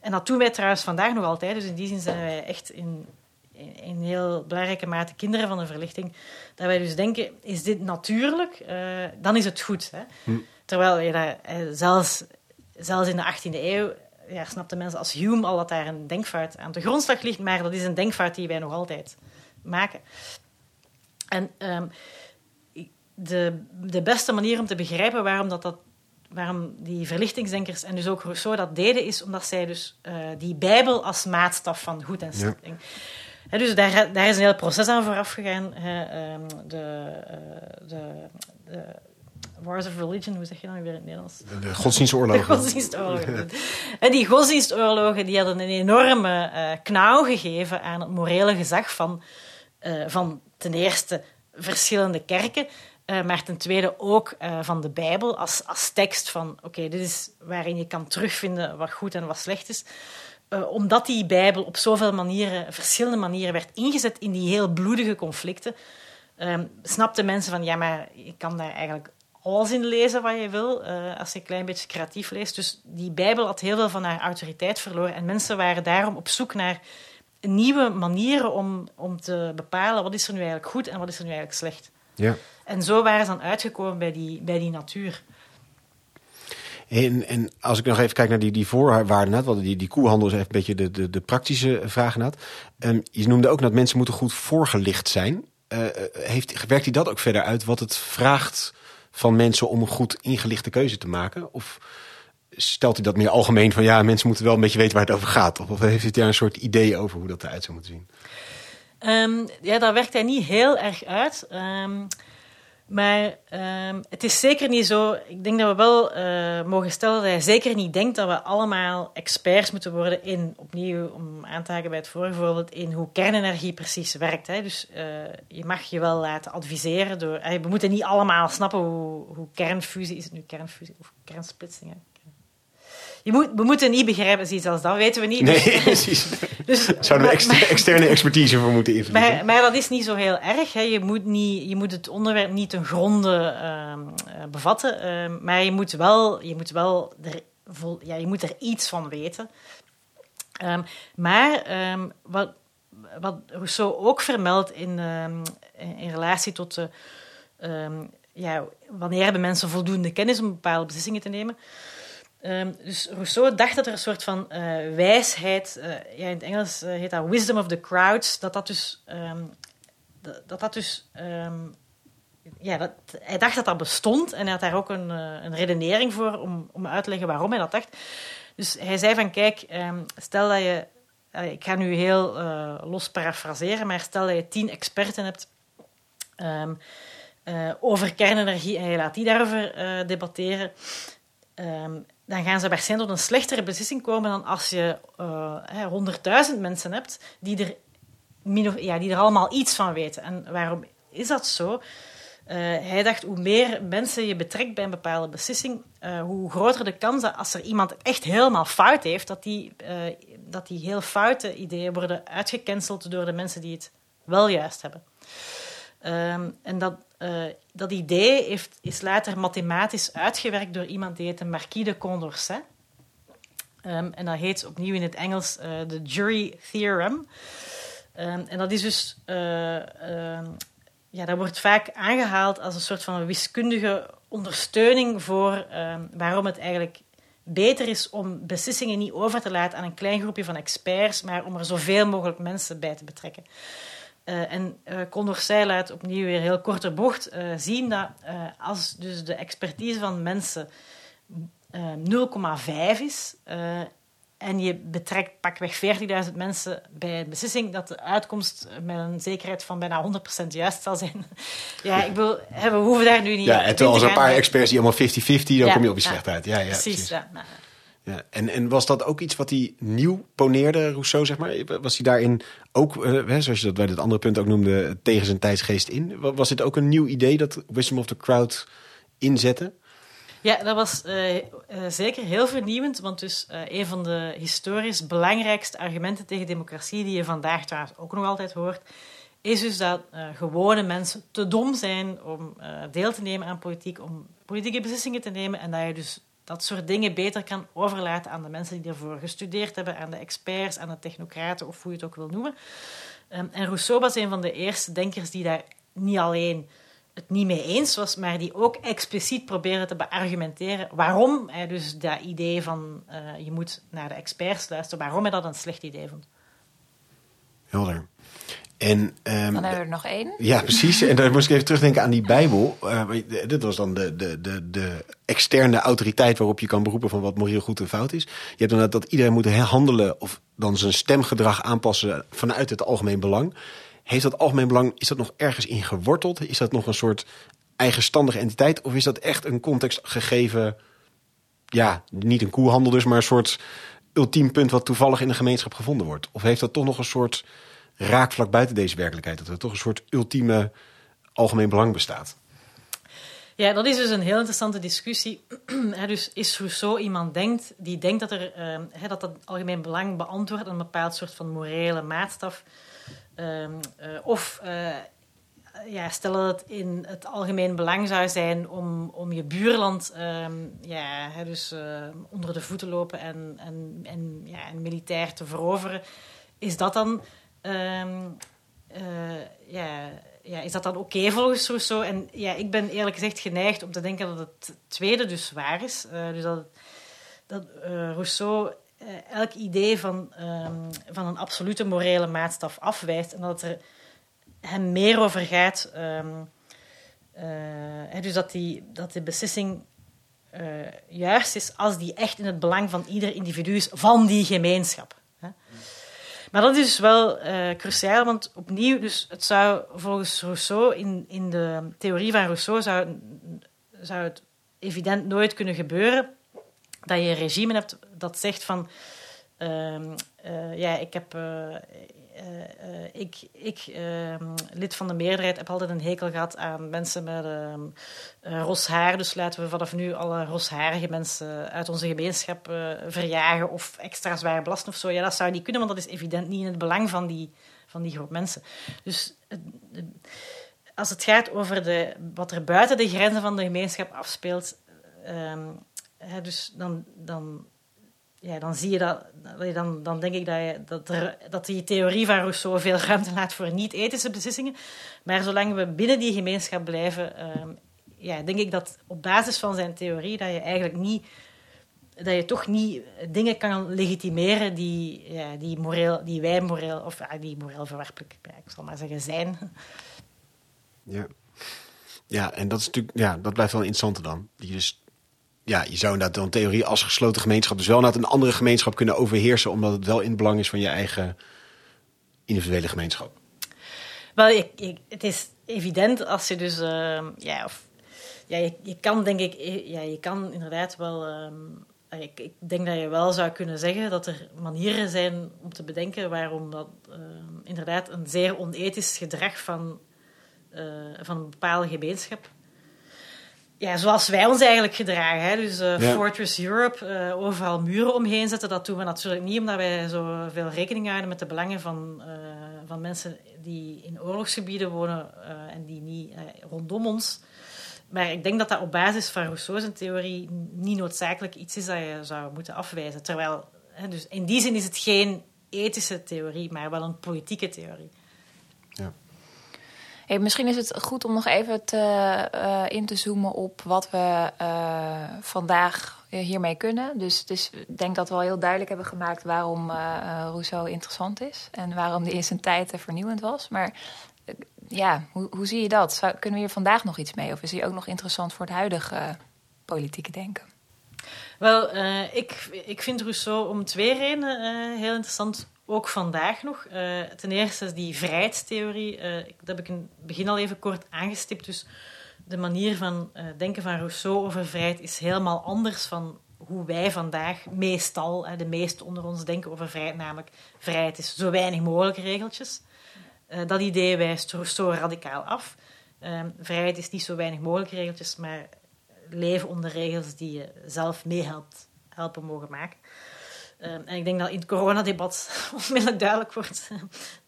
en dat doen wij trouwens vandaag nog altijd, dus in die zin zijn wij echt in, in, in heel belangrijke mate kinderen van de verlichting, dat wij dus denken, is dit natuurlijk, eh, dan is het goed. Hè? Terwijl je daar, eh, zelfs, zelfs in de 18e eeuw ja, snapten mensen als Hume al dat daar een denkfout aan de grondslag ligt, maar dat is een denkfout die wij nog altijd maken. En ehm, de, de beste manier om te begrijpen waarom, dat, dat, waarom die verlichtingsdenkers en dus ook Rousseau dat deden, is omdat zij dus uh, die Bijbel als maatstaf van goed en slecht. Ja. dus daar, daar is een heel proces aan vooraf gegaan. He, um, de, uh, de, de Wars of Religion, hoe zeg je dat weer in het Nederlands? De godsdienstoorlogen. De godsdienstoorlogen. en die godsdienstoorlogen die hadden een enorme uh, knauw gegeven aan het morele gezag van, van ten eerste verschillende kerken, uh, maar ten tweede ook van de Bijbel als, als tekst van oké, dit is waarin je kan terugvinden wat goed en wat slecht is. omdat die Bijbel op zoveel manieren, verschillende manieren werd ingezet in die heel bloedige conflicten, snapten mensen van ja, maar je kan daar eigenlijk alles in lezen wat je wil, als je een klein beetje creatief leest. Dus die Bijbel had heel veel van haar autoriteit verloren. En mensen waren daarom op zoek naar nieuwe manieren om, om te bepalen wat is er nu eigenlijk goed en wat is er nu eigenlijk slecht. Ja. En zo waren ze dan uitgekomen bij die, bij die natuur. En, en als ik nog even kijk naar die, die voorwaarden, had, want die, die koehandel is even een beetje de, de, de praktische vragen had. Um, je noemde ook dat mensen moeten goed voorgelicht zijn. Uh, heeft, werkt hij dat ook verder uit wat het vraagt van mensen om een goed ingelichte keuze te maken? Of stelt u dat meer algemeen van ja, mensen moeten wel een beetje weten waar het over gaat? Of, heeft u daar een soort idee over hoe dat eruit zou moeten zien? Um, ja, daar werkt hij niet heel erg uit. Um, maar um, het is zeker niet zo. Ik denk dat we wel uh, mogen stellen dat hij zeker niet denkt dat we allemaal experts moeten worden in, opnieuw om aan te haken bij het vorige voorbeeld, in hoe kernenergie precies werkt. Hè. Dus uh, je mag je wel laten adviseren door. Uh, we moeten niet allemaal snappen hoe, hoe kernfusie is. Het nu kernfusie of kernsplitsing? Hè? Je moet, we moeten niet begrijpen, zoiets als dat weten we niet. Nee, precies. Dus, Zouden we exter, externe expertise voor moeten invliegen. Maar, maar, dat is niet zo heel erg. Hè. Je, moet niet, je moet het onderwerp niet ten gronde uh, bevatten. Uh, maar je moet wel, je moet wel er, vol, ja, je moet er iets van weten. Um, maar um, wat, wat Rousseau ook vermeldt in, um, in relatie tot de, ja, wanneer hebben mensen voldoende kennis om bepaalde beslissingen te nemen. Um, dus Rousseau dacht dat er een soort van uh, wijsheid, uh, ja, in het Engels uh, heet dat wisdom of the crowds, dat dat dus, um, dat, dat dus um, ja, hij dacht dat dat bestond en hij had daar ook een, een redenering voor om, om uit te leggen waarom hij dat dacht. Dus hij zei van, kijk, stel dat je, ik ga nu heel los parafraseren, maar stel dat je tien experten hebt over kernenergie en je laat die daarover debatteren, dan gaan ze waarschijnlijk tot een slechtere beslissing komen dan als je uh, 100.000 mensen hebt die er, ja, die er allemaal iets van weten. En waarom is dat zo? Uh, hij dacht, hoe meer mensen je betrekt bij een bepaalde beslissing, uh, hoe groter de kans dat als er iemand echt helemaal fout heeft, dat die, dat die heel foute ideeën worden uitgecanceld door de mensen die het wel juist hebben. Um, en dat, uh, dat idee heeft, is later mathematisch uitgewerkt door iemand die heet Marquis de Condorcet. Um, en dat heet opnieuw in het Engels uh, de Jury Theorem. Um, en dat is dus... Uh, ja, dat wordt vaak aangehaald als een soort van wiskundige ondersteuning voor waarom het eigenlijk beter is om beslissingen niet over te laten aan een klein groepje van experts, maar om er zoveel mogelijk mensen bij te betrekken. Uh, en uh, Condorcet laat opnieuw weer heel korte bocht uh, zien dat als dus de expertise van mensen 0,5 is en je betrekt pakweg 40.000 mensen bij een beslissing, dat de uitkomst met een zekerheid van bijna 100% juist zal zijn. ja, ik wil, we hoeven daar nu niet Ja, en terwijl als een paar experts die allemaal 50-50, dan ja, kom je op je slecht uit. Ja, ja, precies. precies. Ja, nou, en, en was dat ook iets wat hij nieuw poneerde, Rousseau, zeg maar? Was hij daarin ook, uh, zoals je dat bij het andere punt ook noemde, tegen zijn tijdsgeest in? Was dit ook een nieuw idee dat Wisdom of the Crowd inzette? Ja, dat was uh, uh, zeker heel vernieuwend, want dus een van de historisch belangrijkste argumenten tegen democratie die je vandaag trouwens ook nog altijd hoort, is dus dat gewone mensen te dom zijn om deel te nemen aan politiek, om politieke beslissingen te nemen en dat je dus dat soort dingen beter kan overlaten aan de mensen die ervoor gestudeerd hebben, aan de experts, aan de technocraten of hoe je het ook wil noemen. Um, en Rousseau was een van de eerste denkers die daar niet alleen het niet mee eens was, maar die ook expliciet probeerde te beargumenteren waarom hij dus dat idee van uh, je moet naar de experts luisteren, waarom hij dat een slecht idee vond. Helder. En, um, dan hebben we er nog één. Ja, precies. En dan moest ik even terugdenken aan die Bijbel. Uh, dit was dan de, de, de, de externe autoriteit waarop je kan beroepen van wat moreel goed en fout is. Je hebt dan dat iedereen moet handelen of dan zijn stemgedrag aanpassen vanuit het algemeen belang. Heeft dat algemeen belang, is dat nog ergens in geworteld? Is dat nog een soort eigenstandige entiteit? Of is dat echt een context gegeven, ja, niet een koehandel dus, maar een soort ultiem punt wat toevallig in de gemeenschap gevonden wordt? Of heeft dat toch nog een soort raakvlak buiten deze werkelijkheid? Dat er toch een soort ultieme algemeen belang bestaat? Ja, dat is dus een heel interessante discussie. dus is Rousseau iemand denkt, die denkt dat, er, uh, dat dat algemeen belang beantwoordt een bepaald soort van morele maatstaf Ehm, eh, of uh, ja, stel dat het in het algemeen belang zou zijn om, om je buurland ehm, ja, dus, uh, onder de voeten lopen en, en, en, ja, en militair te veroveren. Is dat dan, um, ja, ja, is dat dan oké volgens Rousseau? En ja, ik ben eerlijk gezegd geneigd om te denken dat het tweede dus waar is. dus dat, dat Rousseau uh, elk idee van, um, van een absolute morele maatstaf afwijst en dat het er hem meer over gaat. Uh, dus dat die, dat die beslissing juist is als die echt in het belang van ieder individu is van die gemeenschap. Maar dat is dus wel cruciaal, want opnieuw, dus het zou volgens Rousseau, in, in de theorie van Rousseau, zou, het evident nooit kunnen gebeuren dat je een regime hebt dat zegt van... Uh, uh, ja, ik heb... Uh, ik, ik ehm, lid van de meerderheid, heb altijd een hekel gehad aan mensen met ehm, ros haar. Dus laten we vanaf nu alle rosharige mensen uit onze gemeenschap verjagen of extra zwaar belasten of zo. Ja, dat zou niet kunnen, want dat is evident niet in het belang van die, van die groep mensen. Dus als het gaat over de, wat er buiten de grenzen van de gemeenschap afspeelt, um, Hè, dus dan, dan, ja, dan zie je dat, dan, dan denk ik dat, je, dat, er, dat die theorie van Rousseau veel ruimte laat voor niet-ethische beslissingen. Maar zolang we binnen die gemeenschap blijven, um, ja, denk ik dat op basis van zijn theorie dat je eigenlijk niet dat je toch niet dingen kan legitimeren die, ja, die, moreel, die wij moreel, of ja, die moreel verwerpelijk, ik zal maar zeggen, zijn. Ja. ja, en dat is natuurlijk, ja, dat blijft wel interessant dan. Die dus ja, je zou inderdaad dan theorie als gesloten gemeenschap dus wel naar een andere gemeenschap kunnen overheersen, omdat het wel in het belang is van je eigen individuele gemeenschap. Wel, ik, het is evident als je dus, uh, ja, of, ja je, kan denk ik, ja, je kan inderdaad wel, uh, ik, ik, denk dat je wel zou kunnen zeggen dat er manieren zijn om te bedenken waarom dat uh, inderdaad een zeer onethisch gedrag van, eh, van een bepaalde gemeenschap ja, zoals wij ons eigenlijk gedragen. Hè? Dus uh, Fortress Europe, uh, overal muren omheen zetten. Dat doen we natuurlijk niet omdat wij zoveel rekening houden met de belangen van, uh, van mensen die in oorlogsgebieden wonen en die niet rondom ons. Maar ik denk dat dat op basis van Rousseau's theorie niet noodzakelijk iets is dat je zou moeten afwijzen. Terwijl, hè, dus in die zin is het geen ethische theorie, maar wel een politieke theorie. Hey, misschien is het goed om nog even te, uh, in te zoomen op wat we uh, vandaag hiermee kunnen. Dus, dus ik denk dat we al heel duidelijk hebben gemaakt waarom uh, Rousseau interessant is. En waarom die in zijn tijd vernieuwend was. Maar ja, hoe, hoe zie je dat? Zou, kunnen we hier vandaag nog iets mee? Of is hij ook nog interessant voor het huidige politieke denken? Wel, ik, ik vind Rousseau om twee redenen heel interessant ook vandaag nog. Uh, ten eerste is die vrijheidstheorie. Uh, dat heb ik in het begin al even kort aangestipt. Dus de manier van uh, denken van Rousseau over vrijheid is helemaal anders van hoe wij vandaag meestal, de meesten onder ons, denken over vrijheid. Namelijk, vrijheid is zo weinig mogelijk regeltjes. dat idee wijst Rousseau radicaal af. vrijheid is niet zo weinig mogelijk regeltjes, maar leven onder regels die je zelf meehelpt helpen mogen maken. Um, en ik denk dat in het coronadebat onmiddellijk duidelijk wordt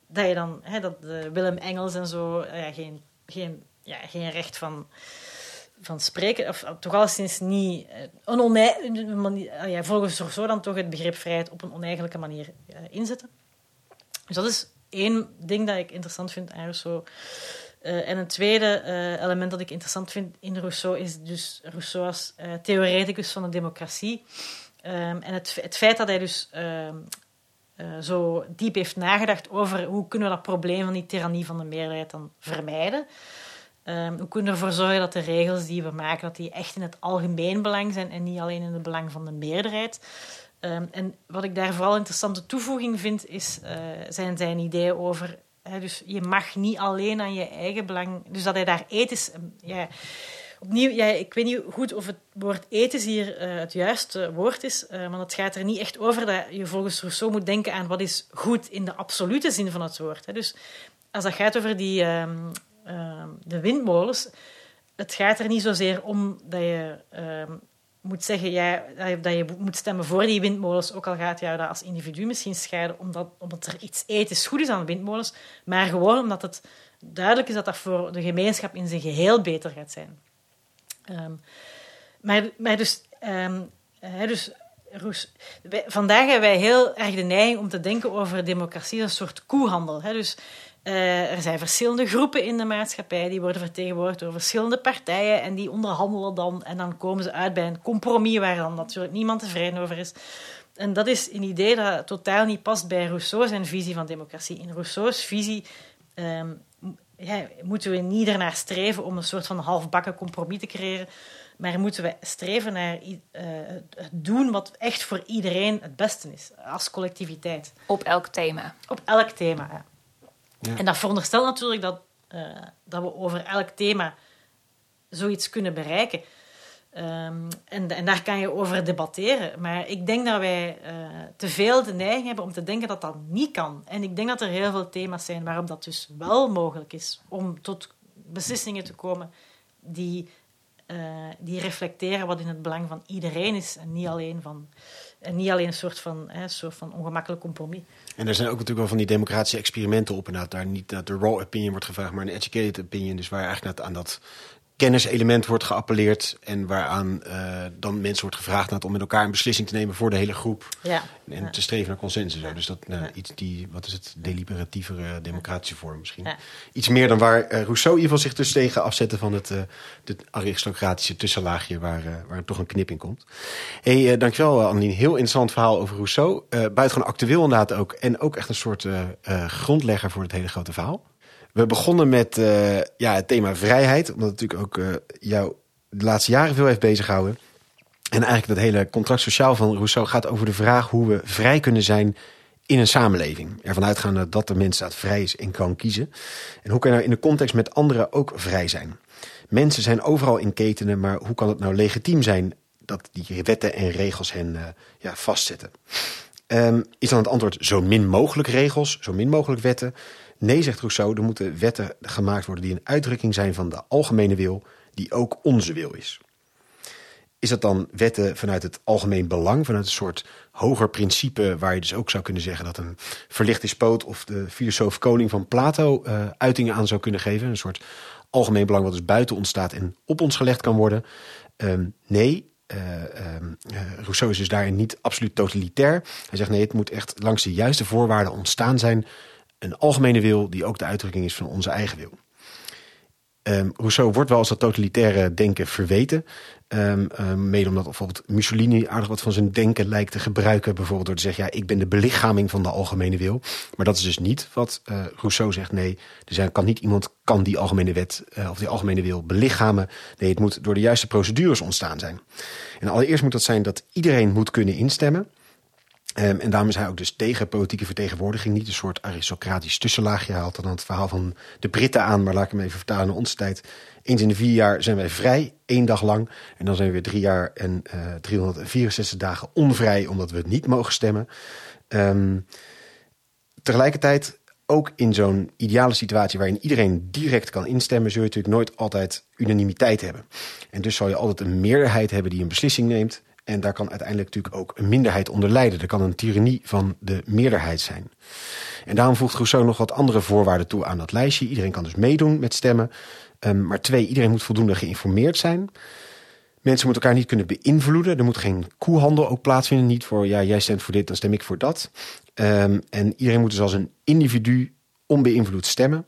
dat je dan, hè, dat uh, Willem Engels en zo uh, ja, geen, geen, ja, geen recht van, van spreken, of toch alleszins niet een manier, ja, volgens zo dan toch het begrip vrijheid op een oneigenlijke manier inzetten. Dus dat is één ding dat ik interessant vind aan Rousseau. En een tweede element dat ik interessant vind in Rousseau is dus Rousseau als theoreticus van de democratie. Um, en het, het, feit dat hij dus ehm, zo diep heeft nagedacht over hoe kunnen we dat probleem van die tirannie van de meerderheid dan vermijden. Um, hoe kunnen we ervoor zorgen dat de regels die we maken, dat die echt in het algemeen belang zijn en niet alleen in het belang van de meerderheid. En wat ik daar vooral interessante toevoeging vind, is, uh, zijn zijn ideeën over... Dus je mag niet alleen aan je eigen belang... Dus dat hij daar ethisch... Ja, opnieuw, ja, ik weet niet goed of het woord ethisch hier uh, het juiste woord is, uh, maar het gaat er niet echt over dat je volgens Rousseau moet denken aan wat is goed in de absolute zin van het woord. Hè. Dus als dat gaat over die, um, de windmolens, het gaat er niet zozeer om dat je moet zeggen ja, dat je moet stemmen voor die windmolens, ook al gaat jou dat als individu misschien scheiden, omdat, omdat er iets ethisch goed is aan windmolens, maar gewoon omdat het duidelijk is dat dat voor de gemeenschap in zijn geheel beter gaat zijn. Um, maar, maar dus, um, hè, dus vandaag hebben wij heel erg de neiging om te denken over democratie als een soort koehandel. Hè? Dus uh, er zijn verschillende groepen in de maatschappij, die worden vertegenwoordigd door verschillende partijen en die onderhandelen dan en dan komen ze uit bij een compromis waar dan natuurlijk niemand tevreden over is. En dat is een idee dat totaal niet past bij Rousseau zijn visie van democratie. In Rousseau's visie um, ja, moeten we niet ernaar streven om een soort van halfbakken compromis te creëren, maar moeten we streven naar uh, het doen wat echt voor iedereen het beste is, als collectiviteit. Op elk thema. Op elk thema, ja. Ja. En dat veronderstelt natuurlijk dat, uh, dat we over elk thema zoiets kunnen bereiken. Um, en, en, daar kan je over debatteren. Maar ik denk dat wij uh, te veel de neiging hebben om te denken dat dat niet kan. En ik denk dat er heel veel thema's zijn waarop dat dus wel mogelijk is om tot beslissingen te komen die, uh, die reflecteren wat in het belang van iedereen is en niet alleen van en niet alleen een soort van, hè, soort van ongemakkelijk compromis. En er zijn ook natuurlijk wel van die democratische experimenten op. En daar niet de raw opinion wordt gevraagd, maar een educated opinion. Dus waar eigenlijk aan dat kenniselement wordt geappelleerd en waaraan uh, dan mensen wordt gevraagd om met elkaar een beslissing te nemen voor de hele groep. Ja. En ja. te streven naar consensus. Dus dat nou, iets die, wat is het, deliberatievere democratische vorm misschien. Iets meer dan waar uh, Rousseau in ieder geval zich dus tegen afzette van het, uh, het aristocratische tussenlaagje waar, waar toch een knip in komt. hey, dankjewel Annelien. Heel interessant verhaal over Rousseau. buitengewoon actueel inderdaad ook. En ook echt een soort grondlegger voor het hele grote verhaal. We begonnen met uh, ja, het thema vrijheid, omdat het natuurlijk ook uh, jou de laatste jaren veel heeft bezighouden. En eigenlijk dat hele contract sociaal van Rousseau gaat over de vraag hoe we vrij kunnen zijn in een samenleving. Ervan uitgaande dat de mens staat vrij is en kan kiezen. En hoe kan je nou in de context met anderen ook vrij zijn? Mensen zijn overal in ketenen, maar hoe kan het nou legitiem zijn dat die wetten en regels hen uh, ja, vastzetten? Um, is dan het antwoord zo min mogelijk regels, zo min mogelijk wetten? Nee, zegt Rousseau, er moeten wetten gemaakt worden die een uitdrukking zijn van de algemene wil, die ook onze wil is. Is dat dan wetten vanuit het algemeen belang, vanuit een soort hoger principe, waar je dus ook zou kunnen zeggen dat een verlicht despoot of de filosoof koning van Plato uh, uitingen aan zou kunnen geven? Een soort algemeen belang wat dus buiten ons staat en op ons gelegd kan worden? Um, nee, uh, Rousseau is dus daarin niet absoluut totalitair. Hij zegt nee, het moet echt langs de juiste voorwaarden ontstaan zijn een algemene wil die ook de uitdrukking is van onze eigen wil. Um, Rousseau wordt wel als dat totalitaire denken verweten. Um, um, mede omdat bijvoorbeeld Mussolini aardig wat van zijn denken lijkt te gebruiken. Bijvoorbeeld door te zeggen, ja, ik ben de belichaming van de algemene wil. Maar dat is dus niet wat uh, Rousseau zegt. Nee, er kan niet iemand kan die algemene wet uh, of die algemene wil belichamen. Nee, het moet door de juiste procedures ontstaan zijn. En allereerst moet dat zijn dat iedereen moet kunnen instemmen. Um, en daarom is hij ook dus tegen politieke vertegenwoordiging. Niet een soort aristocratisch tussenlaagje. Haalt dan het verhaal van de Britten aan. Maar laat ik hem even vertalen naar onze tijd. Eens in de vier jaar zijn wij vrij, één dag lang. En dan zijn we weer drie jaar en uh, 364 dagen onvrij. Omdat we niet mogen stemmen. Um, tegelijkertijd, ook in zo'n ideale situatie waarin iedereen direct kan instemmen, zul je natuurlijk nooit altijd unanimiteit hebben. En dus zal je altijd een meerderheid hebben die een beslissing neemt. En daar kan uiteindelijk natuurlijk ook een minderheid onder lijden. Er kan een tirannie van de meerderheid zijn. En daarom voegt Rousseau nog wat andere voorwaarden toe aan dat lijstje. Iedereen kan dus meedoen met stemmen. Um, maar twee, iedereen moet voldoende geïnformeerd zijn. Mensen moeten elkaar niet kunnen beïnvloeden. Er moet geen koehandel ook plaatsvinden. Niet voor, ja, jij stemt voor dit, dan stem ik voor dat. Um, en iedereen moet dus als een individu onbeïnvloed stemmen.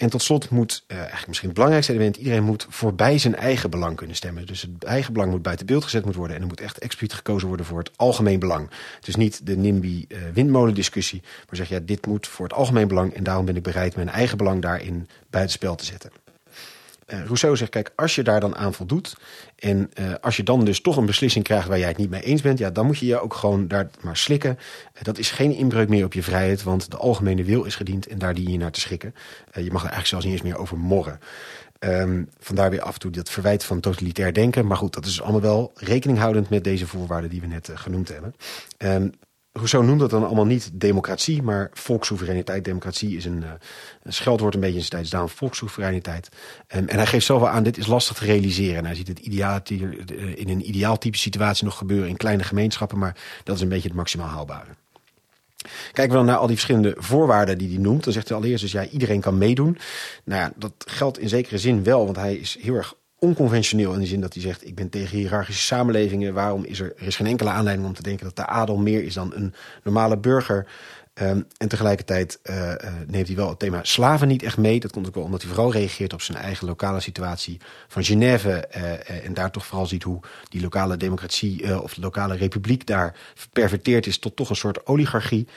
En tot slot moet, uh, eigenlijk misschien het belangrijkste element, iedereen moet voorbij zijn eigen belang kunnen stemmen. Dus het eigen belang moet buiten beeld gezet moet worden en er moet echt expliciet gekozen worden voor het algemeen belang. Dus niet de NIMBY uh, windmolen discussie, maar zeg ja, dit moet voor het algemeen belang en daarom ben ik bereid mijn eigen belang daarin buitenspel te zetten. Uh, Rousseau zegt, kijk, als je daar dan aan voldoet en uh, als je dan dus toch een beslissing krijgt waar jij het niet mee eens bent, ja, dan moet je je ook gewoon daar maar slikken. Uh, dat is geen inbreuk meer op je vrijheid, want de algemene wil is gediend en daar dien je naar te schikken. je mag er eigenlijk zelfs niet eens meer over morren. Um, vandaar weer af en toe dat verwijt van totalitair denken. Maar goed, dat is allemaal wel rekening houdend met deze voorwaarden die we net genoemd hebben. Um, Rousseau noemt dat dan allemaal niet democratie, maar volkssoevereiniteit. Democratie is een, uh, een scheldwoord een beetje in zijn tijd, volkssoevereiniteit. Um, en hij geeft zelf aan, dit is lastig te realiseren. En hij ziet het ideaal, in een ideaaltype situatie nog gebeuren in kleine gemeenschappen, maar dat is een beetje het maximaal haalbare. Kijken we dan naar al die verschillende voorwaarden die hij noemt, dan zegt hij allereerst dus ja, iedereen kan meedoen. Nou ja, dat geldt in zekere zin wel, want hij is heel erg onconventioneel in de zin dat hij zegt: Ik ben tegen hiërarchische samenlevingen. Waarom is er, is geen enkele aanleiding om te denken dat de adel meer is dan een normale burger? Um, en tegelijkertijd uh, neemt hij wel het thema slaven niet echt mee. Dat komt ook wel omdat hij vooral reageert op zijn eigen lokale situatie van Genève. Uh, en daar toch vooral ziet hoe die lokale democratie of de lokale republiek daar perverteerd is tot toch een soort oligarchie.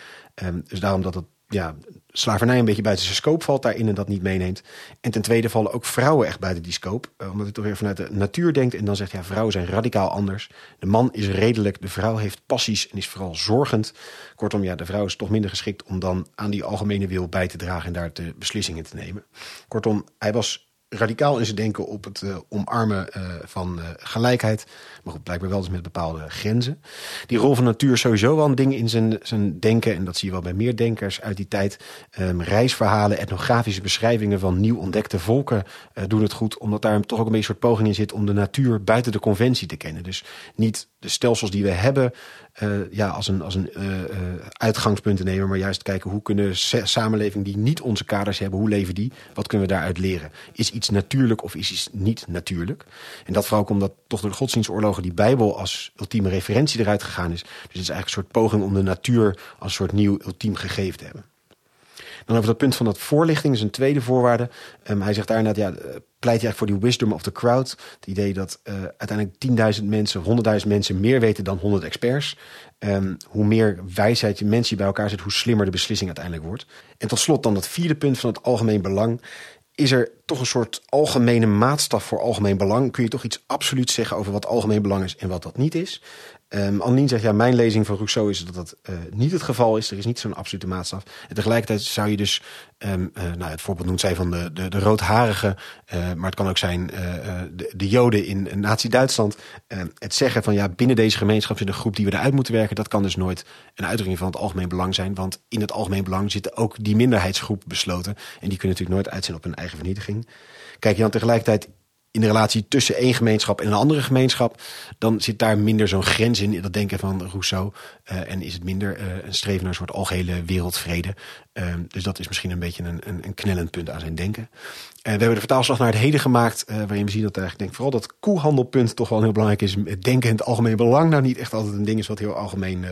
Um, dus daarom dat het ja, slavernij een beetje buiten zijn scope valt daarin en dat niet meeneemt. En ten tweede vallen ook vrouwen echt buiten die scope. Uh, omdat hij toch weer vanuit de natuur denkt en dan zegt ja, vrouwen zijn radicaal anders. De man is redelijk, de vrouw heeft passies en is vooral zorgend. Kortom, ja, de vrouw is toch minder geschikt om dan aan die algemene wil bij te dragen en daar de beslissingen te nemen. Kortom, hij was radicaal in zijn denken op het uh, omarmen uh, van uh, gelijkheid. Maar goed, blijkbaar wel dus met bepaalde grenzen. Die rol van natuur is sowieso wel een ding in zijn, zijn denken. En dat zie je wel bij meer denkers uit die tijd. Um, reisverhalen, etnografische beschrijvingen van nieuw ontdekte volken doen het goed. Omdat daar toch ook een beetje een soort poging in zit om de natuur buiten de conventie te kennen. Dus niet de stelsels die we hebben ja, als een, als een uh, uh, uitgangspunt te nemen. Maar juist kijken hoe kunnen samenlevingen die niet onze kaders hebben, hoe leven die? Wat kunnen we daaruit leren? Is iets natuurlijk of is iets niet natuurlijk? En dat vooral ook omdat toch door de godsdienstoorlogen die Bijbel als ultieme referentie eruit gegaan is. Dus het is eigenlijk een soort poging om de natuur als een soort nieuw ultiem gegeven te hebben. Dan over dat punt van dat voorlichting is een tweede voorwaarde. Um, hij zegt daar inderdaad, ja, pleit hij eigenlijk voor die wisdom of the crowd. Het idee dat uh, uiteindelijk 10.000 mensen, 100.000 mensen meer weten dan 100 experts. Um, hoe meer wijsheid je mensen bij elkaar zet, hoe slimmer de beslissing uiteindelijk wordt. En tot slot dan dat vierde punt van het algemeen belang. Is er toch een soort algemene maatstaf voor algemeen belang? Kun je toch iets absoluut zeggen over wat algemeen belang is en wat dat niet is? Um, Annelien zegt, ja, mijn lezing van Rousseau is dat dat uh, niet het geval is. Er is niet zo'n absolute maatstaf. En tegelijkertijd zou je dus, um, uh, nou, het voorbeeld noemt zij van de, de, de roodharige, uh, maar het kan ook zijn de, de joden in nazi-Duitsland. Ehm, het zeggen van, ja, binnen deze gemeenschap zit een groep die we eruit moeten werken. Dat kan dus nooit een uitdrukking van het algemeen belang zijn. Want in het algemeen belang zitten ook die minderheidsgroep besloten. En die kunnen natuurlijk nooit uit zijn op hun eigen vernietiging. Kijk je dan tegelijkertijd in de relatie tussen één gemeenschap en een andere gemeenschap, dan zit daar minder zo'n grens in, dat denken van Rousseau. Uh, en is het minder uh, een streven naar een soort algehele wereldvrede. Uh, dus dat is misschien een beetje een, een, een knellend punt aan zijn denken. we hebben de vertaalslag naar het heden gemaakt, waarin we zien dat eigenlijk denk, vooral dat koehandelpunt toch wel heel belangrijk is. Denken in het algemeen belang nou niet echt altijd een ding is wat heel algemeen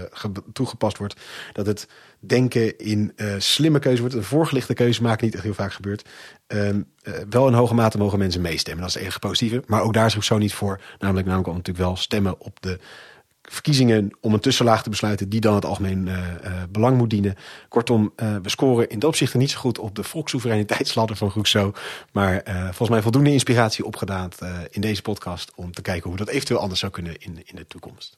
toegepast wordt. Dat het denken in slimme keuze wordt. Een voorgelichte keuze maken niet echt heel vaak gebeurt. Uh, wel in hoge mate mogen mensen meestemmen. Dat is het enige positieve. Maar ook daar is zo niet voor. Namelijk, namelijk om natuurlijk wel stemmen op de verkiezingen om een tussenlaag te besluiten die dan het algemeen uh, uh, belang moet dienen. Kortom, uh, we scoren in dat opzicht niet zo goed op de volkssoevereiniteitsladder van Rousseau. Maar volgens mij voldoende inspiratie opgedaan in deze podcast om te kijken hoe dat eventueel anders zou kunnen in, in de toekomst.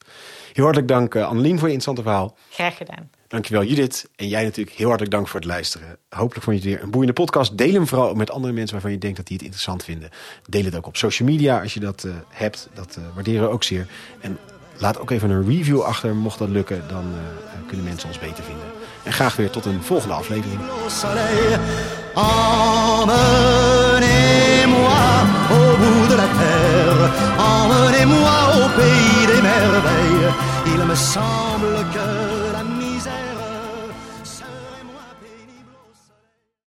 Heel hartelijk dank Annelien voor je interessante verhaal. Graag gedaan. Dankjewel Judith. En jij natuurlijk heel hartelijk dank voor het luisteren. Hopelijk vond je het weer een boeiende podcast. Deel hem vooral met andere mensen waarvan je denkt dat die het interessant vinden. Deel het ook op social media als je dat hebt. Dat waarderen we ook zeer. En laat ook even een review achter. Mocht dat lukken, dan uh, kunnen mensen ons beter vinden. En graag weer tot een volgende aflevering. Emmenez-moi au. Emmenez-moi au pays des merveilles. Il me semble que